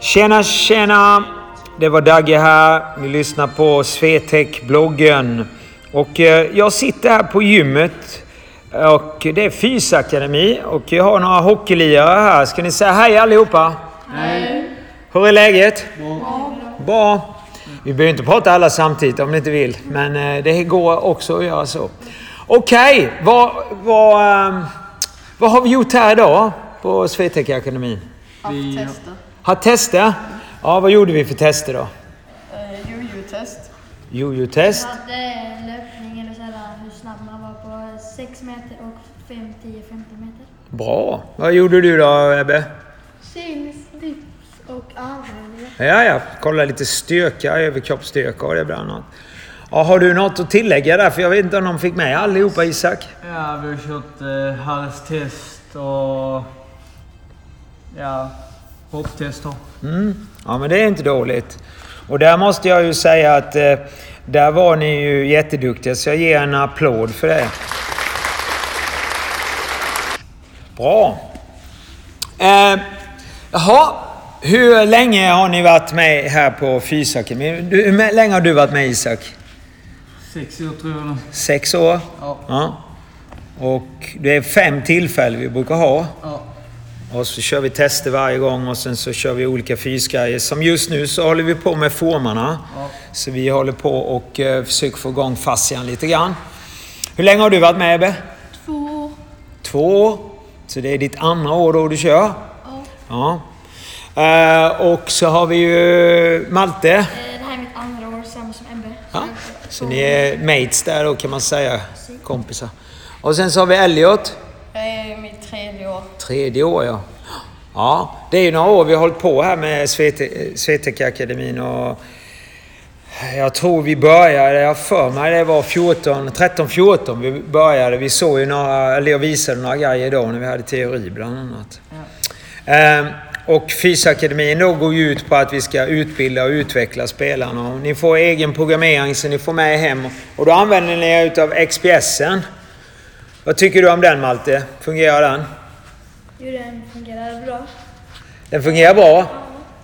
Tjena, tjena! Det var Dagge här. Ni lyssnar på Swetec-bloggen. Och eh, jag sitter här på gymmet. Och det är Fysakademi. Och jag har några hockeylirare här. Ska ni säga hej allihopa? Hej! Hur är läget? Bra. Bra. Vi behöver inte prata alla samtidigt om ni inte vill. Men eh, det går också att göra så. Okej, okay, vad, vad, um, vad har vi gjort här idag på Swetec Akademin? Vi har testat. Har tester? Ja, vad gjorde vi för tester då? Eh, Jojo-test. Jojo-test. Vi hade löpning eller sådär, hur snabb man var på 6 meter och 5, 10, 15 meter. Bra. Vad gjorde du då Ebbe? Syns, dips och armhävningar. Ja, ja. Kolla lite styrka, överkroppsstyrka och det bland annat. Ja, har du något att tillägga där? För jag vet inte om de fick med allihopa Isak? Ja, vi har kört eh, halstest och ja, hopptester. Mm. Ja, men det är inte dåligt. Och där måste jag ju säga att eh, där var ni ju jätteduktiga, så jag ger en applåd för det. Bra. Eh, jaha, hur länge har ni varit med här på Fysakademin? Hur länge har du varit med Isak? Sex år tror jag. Sex år? Ja. ja. Och det är fem tillfällen vi brukar ha. Ja. Och så kör vi tester varje gång och sen så kör vi olika fysgrejer. Som just nu så håller vi på med formarna. Ja. Så vi håller på och uh, försöker få igång fascian lite grann. Hur länge har du varit med Ebbe? Två år. Två år. Så det är ditt andra år då du kör? Ja. Ja. Uh, och så har vi ju Malte. Eh, Det här är mitt andra år, samma som Ebbe. Ja. Så ni är mates där då kan man säga. Kompisar. Och sen så har vi Elliot. Tredje år. Ja. Ja, det är ju några år vi har hållit på här med Svete- Swetec-akademin och jag tror vi började, jag för mig det var 14, 13-14 vi började. Vi såg ju några, eller jag visade några grejer då när vi hade teori bland annat. Ehm, och Fysakademin då går ju ut på att vi ska utbilda och utveckla spelarna. Och ni får egen programmering så ni får med hem. Och då använder ni er utav XPSen. Vad tycker du om den Malte? Fungerar den? Jo, den fungerar bra. Den fungerar bra?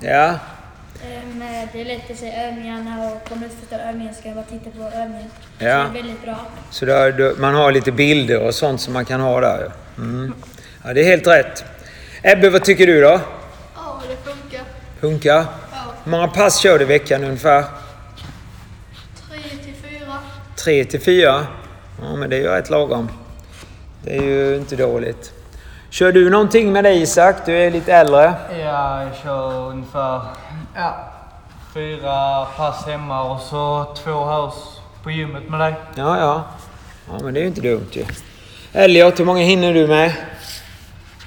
Ja. Eh, Men det är lätt att se övningarna och kommer du inte förstå övningen ska jag bara titta på övningen. Så Ja. det är väldigt bra. Så där, man har lite bilder och sånt som man kan ha där. ja. Mm. Ja, det är helt rätt. Ebbe, vad tycker du då? Ja, det funkar. Funkar? Ja. Hur många pass kör du i veckan ungefär? Tre till fyra. Tre till fyra? Ja, men det är ju rätt lagom. Det är ju inte dåligt. Kör du någonting med dig Isak? Du är lite äldre. Ja, jag kör ungefär ja, fyra pass hemma och så två här på gymmet med dig. Ja, ja. Ja, men det är ju inte dumt ju. Elliot, hur många hinner du med?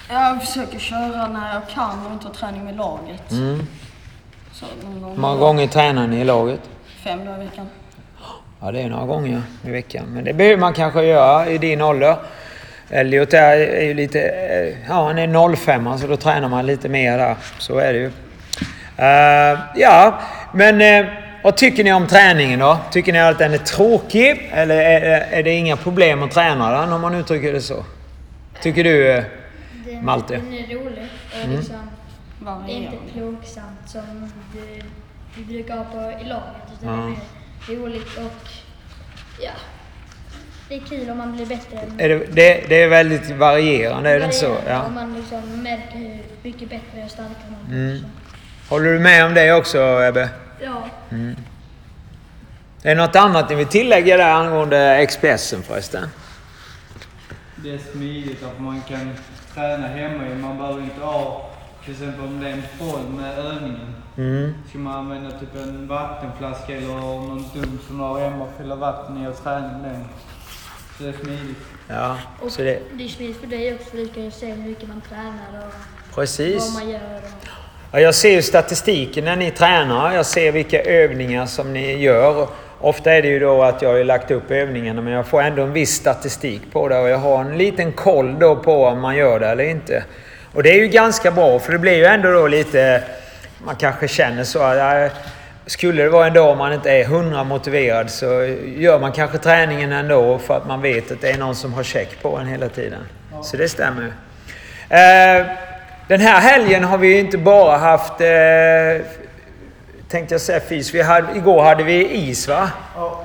Jag försöker köra när jag kan och inte ha träning med laget. Mm. Så någon gång Hur många gånger tränar ni i laget? Fem dagar i veckan. Ja, det är några gånger i veckan. Men det behöver man kanske göra i din ålder. Elliot är, är ju lite... eh, Ja, han är 05 så då tränar man lite mer där. Så är det ju. Eh, ja, men eh, vad tycker ni om träningen då? Tycker ni att den är tråkig? Eller är, är det inga problem att träna den om man uttrycker det så? Tycker du? Den, Malte. den är rolig och Mm. liksom inte plågsamt som du, du brukar ha på i laget. Utan Ja. det är roligt och ja, det är kul om man blir bättre. Är det, det, det är väldigt varierande, är det inte så? Ja. Och man liksom märker hur mycket bättre och starkare man blir. Mm. Håller du med om det också Ebbe? Ja, Är det något annat ni vill tillägga där angående Expressen förresten? Det är smidigt att man kan träna hemma. Man behöver inte ha, till exempel om det är en boll med övningen. Mm. Ska man använda typ en vattenflaska eller någon dum som har hemma och fylla vatten i och träna med den. Så det är smidigt. Ja, och så det... det är smidigt för dig också. för Du kan ju se hur mycket man tränar och Precis. vad man gör. Och, Ja, jag ser ju statistiken när ni tränar. Jag ser vilka övningar som ni gör. Ofta är det ju då att jag har lagt upp övningarna men jag får ändå en viss statistik på det och jag har en liten koll då på om man gör det eller inte. Och det är ju ganska bra för det blir ju ändå då lite... Man kanske känner så att skulle det vara en dag man inte är hundra motiverad så gör man kanske träningen ändå för att man vet att det är någon som har check på en hela tiden. Så det stämmer ju. Eh, Den här helgen har vi inte bara haft, eh, tänkte jag säga fys. Vi hade, igår hade vi is va? Ja.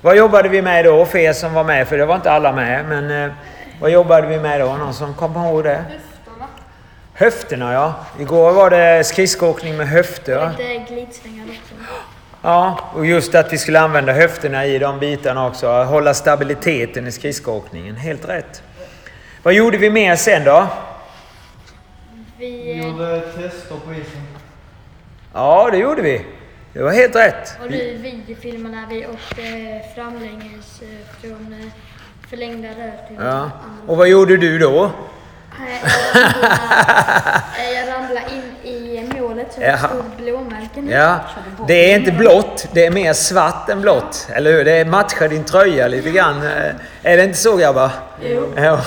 Vad jobbade vi med då för er som var med? För det var inte alla med. Men eh, vad jobbade vi med då? Någon som kommer ihåg det? Höfterna. Ja. Igår var det skridskoåkning med höfter. Lite glidsvängar också. Ja, och just att vi skulle använda höfterna i de bitarna också. Hålla stabiliteten i skridskoåkningen. Helt rätt. Vad gjorde vi mer sen då? Vi, eh, gjorde tester på isen. Ja, det gjorde vi. Det var helt rätt. och du videofilmade när vi åkte framlänges eh, från eh, förlängda rör till Ja. andra. Och vad gjorde du då? Nej, Jag ramlade, eh, jag ramlade in i målet så det stod blåmärken. Ja, det är inte blått. Det är mer svart än blått. Eller hur? Det matchar din tröja lite grann. Eh, Är det inte så grabbar? Jo. Ja.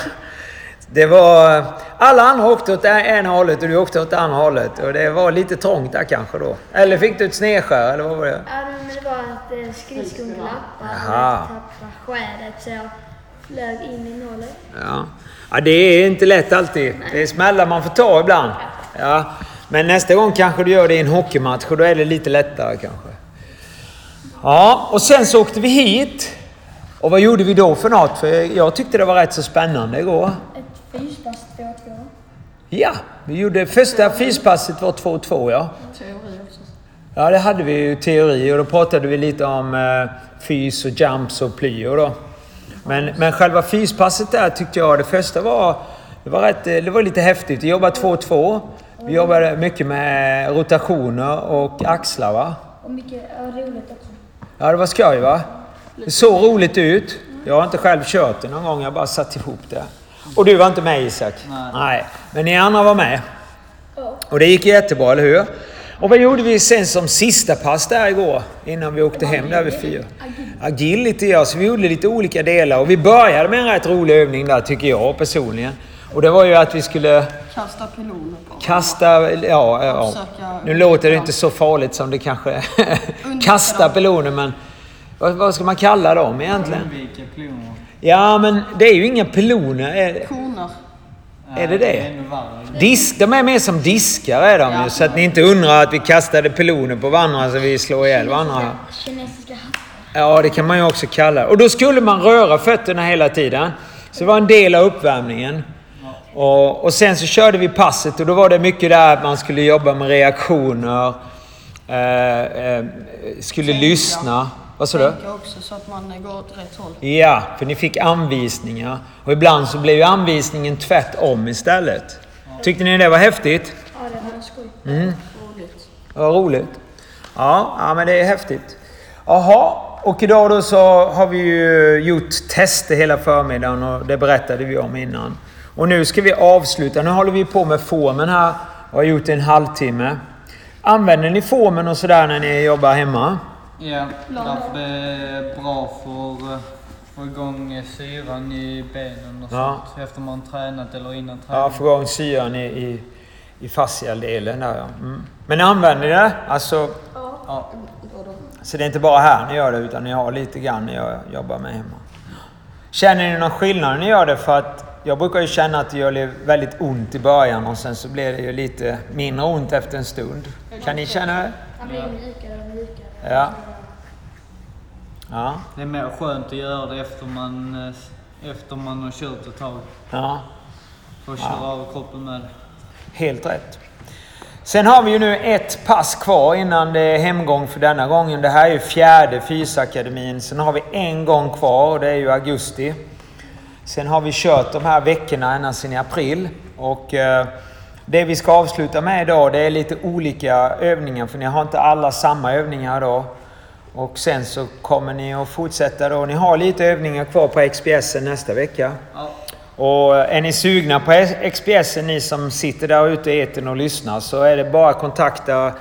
Det var... Alla andra åkte åt det ena hållet och du åkte åt det andra hållet. Och det var lite trångt där kanske då. Eller fick du ett snedskär eller vad var det? Ja, men det var att eh, skridskon glappade och tappade skäret så jag flög in i målet. Ja. ja, det är inte lätt alltid. Det är smällar man får ta ibland. Ja. Men nästa gång kanske du gör det i en hockeymatch och då är det lite lättare kanske. Ja, och sen så åkte vi hit. Och vad gjorde vi då för något? För jag tyckte det var rätt så spännande igår. Ett fyspass 2-2. Ja, vi gjorde första fyspasset var 2-2 ja. Teori också. Ja, det hade vi ju teori och då pratade vi lite om eh, fys och jumps och plyo då. Men, men själva fyspasset där tyckte jag, det första var, det var, rätt, det var lite häftigt. Vi jobbade 2-2. Vi jobbade mycket med rotationer och axlar va? Och mycket ja, roligt också. Ja, det var skoj va? Det såg roligt ut. Jag har inte själv kört det någon gång, jag bara satt ihop det. Och du var inte med Isak? Nej. Men ni andra var med. Ja. Och det gick jättebra, eller hur? Och vad gjorde vi sen som sista pass där igår? Innan vi åkte hem där vid fyra? Agility, ja. Så vi gjorde lite olika delar. Och vi började med en rätt rolig övning där, tycker jag personligen. Och det var ju att vi skulle Kasta piloner på. kasta... Ja, ja. Försöka- Nu låter det inte så farligt som det kanske är. Kasta piloner, men... Vad, vad ska man kalla dem egentligen? Undvika piloner. Ja, men det är ju inga piloner. Är, Koner. Är det det? Disk, de är mer som diskar är de ju, Ja. så att ni inte undrar att vi kastade piloner på varandra så vi slår ihjäl varandra. Kinesiska. Ja, det kan man ju också kalla det. Och då skulle man röra fötterna hela tiden. Så det var en del av uppvärmningen. Och, och sen så körde vi passet och då var det mycket där att man skulle jobba med reaktioner, eh, eh, skulle lyssna. Vad sa du? Tänka också så att man går åt rätt håll. Ja, för ni fick anvisningar. Och ibland så blev ju anvisningen tvärtom istället. Tyckte ni det var häftigt? Ja, det var skoj. Roligt. Vad roligt. Ja, ja, men det är häftigt. Jaha, och idag då så har vi ju gjort tester hela förmiddagen och det berättade vi om innan. Och nu ska vi avsluta. Nu håller vi på med formen här och har gjort det en halvtimme. Använder ni formen och sådär när ni jobbar hemma? Ja, därför det är bra för att få igång syran i benen och Ja. sånt. Efter man tränat eller innan Ja, träning. få igång syran i, i, i fascialdelen där ja. Mm. Men använder ni det? Alltså, Ja. så det är inte bara här ni gör det utan ni har lite grann när jag jobbar med hemma. Känner ni någon skillnad när ni gör det? För att jag brukar ju känna att det gör väldigt ont i början och sen så blir det ju lite mindre ont efter en stund. Kan ni känna det? Han blir mjukare och mjukare. Ja. Ja. Det är mer skönt att göra det efter man, eh, efter man har kört ett tag. Ja. För att köra av kroppen med det. Helt rätt. Sen har vi ju nu ett pass kvar innan det är hemgång för denna gången. Det här är ju fjärde fysakademin. Sen har vi en gång kvar och det är ju augusti. Sen har vi kört de här veckorna ända sedan i april. Och eh, det vi ska avsluta med idag det är lite olika övningar för ni har inte alla samma övningar idag. Och sen så kommer ni att fortsätta då. Ni har lite övningar kvar på XPS nästa vecka. Ja. Och är ni sugna på XPS, ni som sitter där ute i etern och lyssnar, så är det bara att kontakta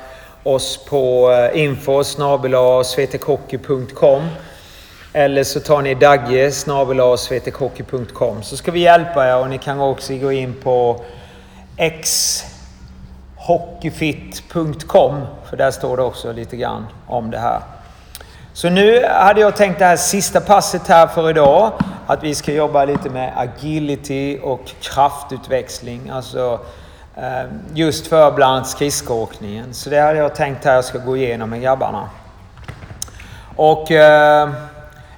oss på eh, info eller så tar ni Dagge svetekhockey.com så ska vi hjälpa er och ni kan också gå in på xhockeyfit.com för där står det också lite grann om det här. Så nu hade jag tänkt det här sista passet här för idag. Att vi ska jobba lite med agility och kraftutväxling. Alltså Eh, just för bland annat skridskoåkningen. Så det hade jag tänkt här jag ska gå igenom med grabbarna. Och eh,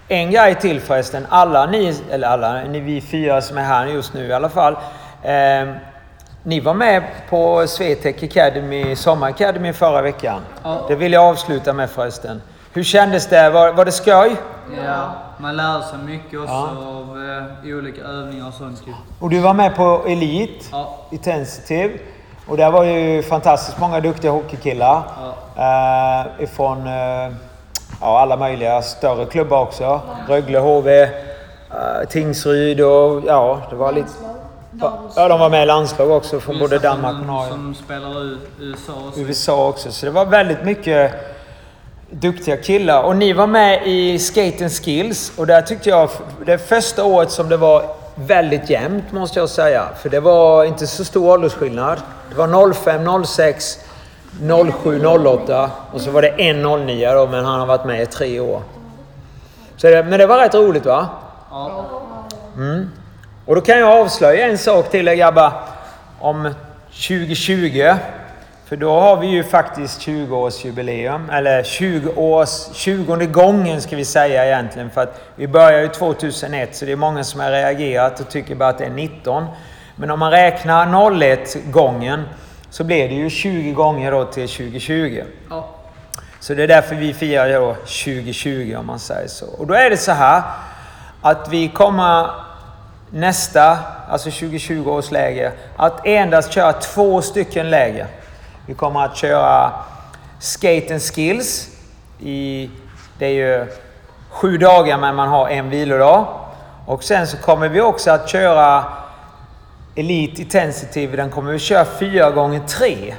en grej till förresten. Alla ni, eller alla, ni vi fyra som är här just nu i alla fall. Eh, ni var med på Swetec Academy, Sommar Academy förra veckan. Ja. Det vill jag avsluta med förresten. Hur kändes det? Var, var det skoj? Ja, man lär sig mycket också Ja. av eh, olika övningar och sånt. Och du var med på Elite, Ja. Intensitive. Och där var ju fantastiskt många duktiga hockeykillar. Ja. Eh, ifrån eh, ja, alla möjliga större klubbar också. Rögle, HV, eh, Tingsryd och ja, det var lite... Ja, de var med i landslag också från både Danmark och som, Norge. som spelar i USA och så. USA också. Så det var väldigt mycket duktiga killar. Och ni var med i Skate and Skills. Och där tyckte jag, det första året som det var väldigt jämnt måste jag säga. För det var inte så stor åldersskillnad. Det var 05, 06, 07, 08 och så var det en 09 då, men han har varit med i tre år. Så det, men det var rätt roligt va? Ja. Och då kan jag avslöja en sak till er grabbar. Om 2020. För då har vi ju faktiskt 20-årsjubileum. Eller 20 års... 20 gången ska vi säga egentligen. För att vi började ju 2001 så det är många som har reagerat och tycker bara att det är 19. Men om man räknar 01 gången så blir det ju 20 gånger då till 2020. Ja. Så det är därför vi firar då 2020 om man säger så. Och då är det så här att vi kommer nästa, alltså 2020 års läger, att endast köra två stycken läger. Vi kommer att köra Skate and Skills. I, det är ju sju dagar men man har en vilodag. Och sen så kommer vi också att köra Elite Intensitive. Den kommer vi köra fyra gånger tre.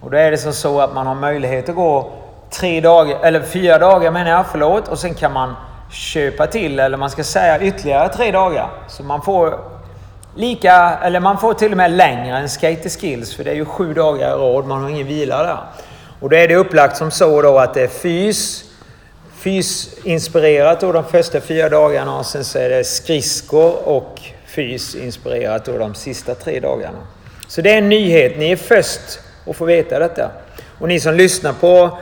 Och då är det som så att man har möjlighet att gå tre dagar, eller fyra dagar menar jag, förlåt. Och sen kan man köpa till, eller man ska säga ytterligare tre dagar. Så man får lika, eller man får till och med längre än Skate Skills. För det är ju sju dagar i rad, man har ingen vila där. Och då är det upplagt som så då att det är fys, fysinspirerat då de första fyra dagarna och sen så är det skridskor och fysinspirerat då de sista tre dagarna. Så det är en nyhet. Ni är först att få veta detta. Och ni som lyssnar på,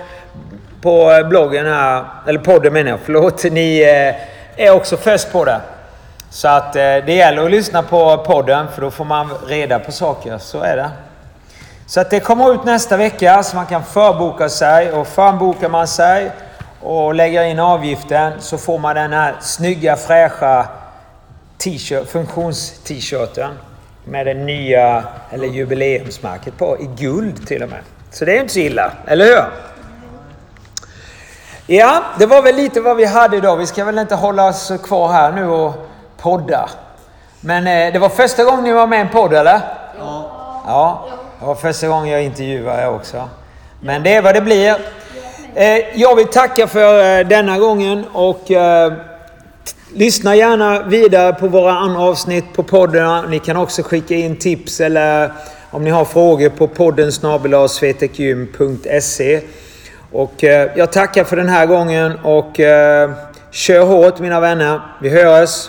på bloggen här, eller podden menar jag, förlåt. Ni eh, är också först på det. Så att eh, det gäller att lyssna på podden för då får man reda på saker. Så är det. Så att det kommer ut nästa vecka så man kan förboka sig och förbokar man sig och lägger in avgiften så får man den här snygga fräscha funktions-t-shirten med det nya, eller jubileumsmärket på, i guld till och med. Så det är inte så illa, eller hur? Ja, det var väl lite vad vi hade idag. Vi ska väl inte hålla oss kvar här nu och podda. Men eh, det var första gången ni var med i en podd, eller? Ja. Ja, det var första gången jag intervjuade er också. Men det är vad det blir. Eh, jag vill tacka för eh, denna gången och eh, lyssna gärna vidare på våra andra avsnitt på podden. Ni kan också skicka in tips eller om ni har frågor på podden snabel-svetekgym.se. Och eh, jag tackar för den här gången och eh, kör hårt mina vänner. Vi hörs!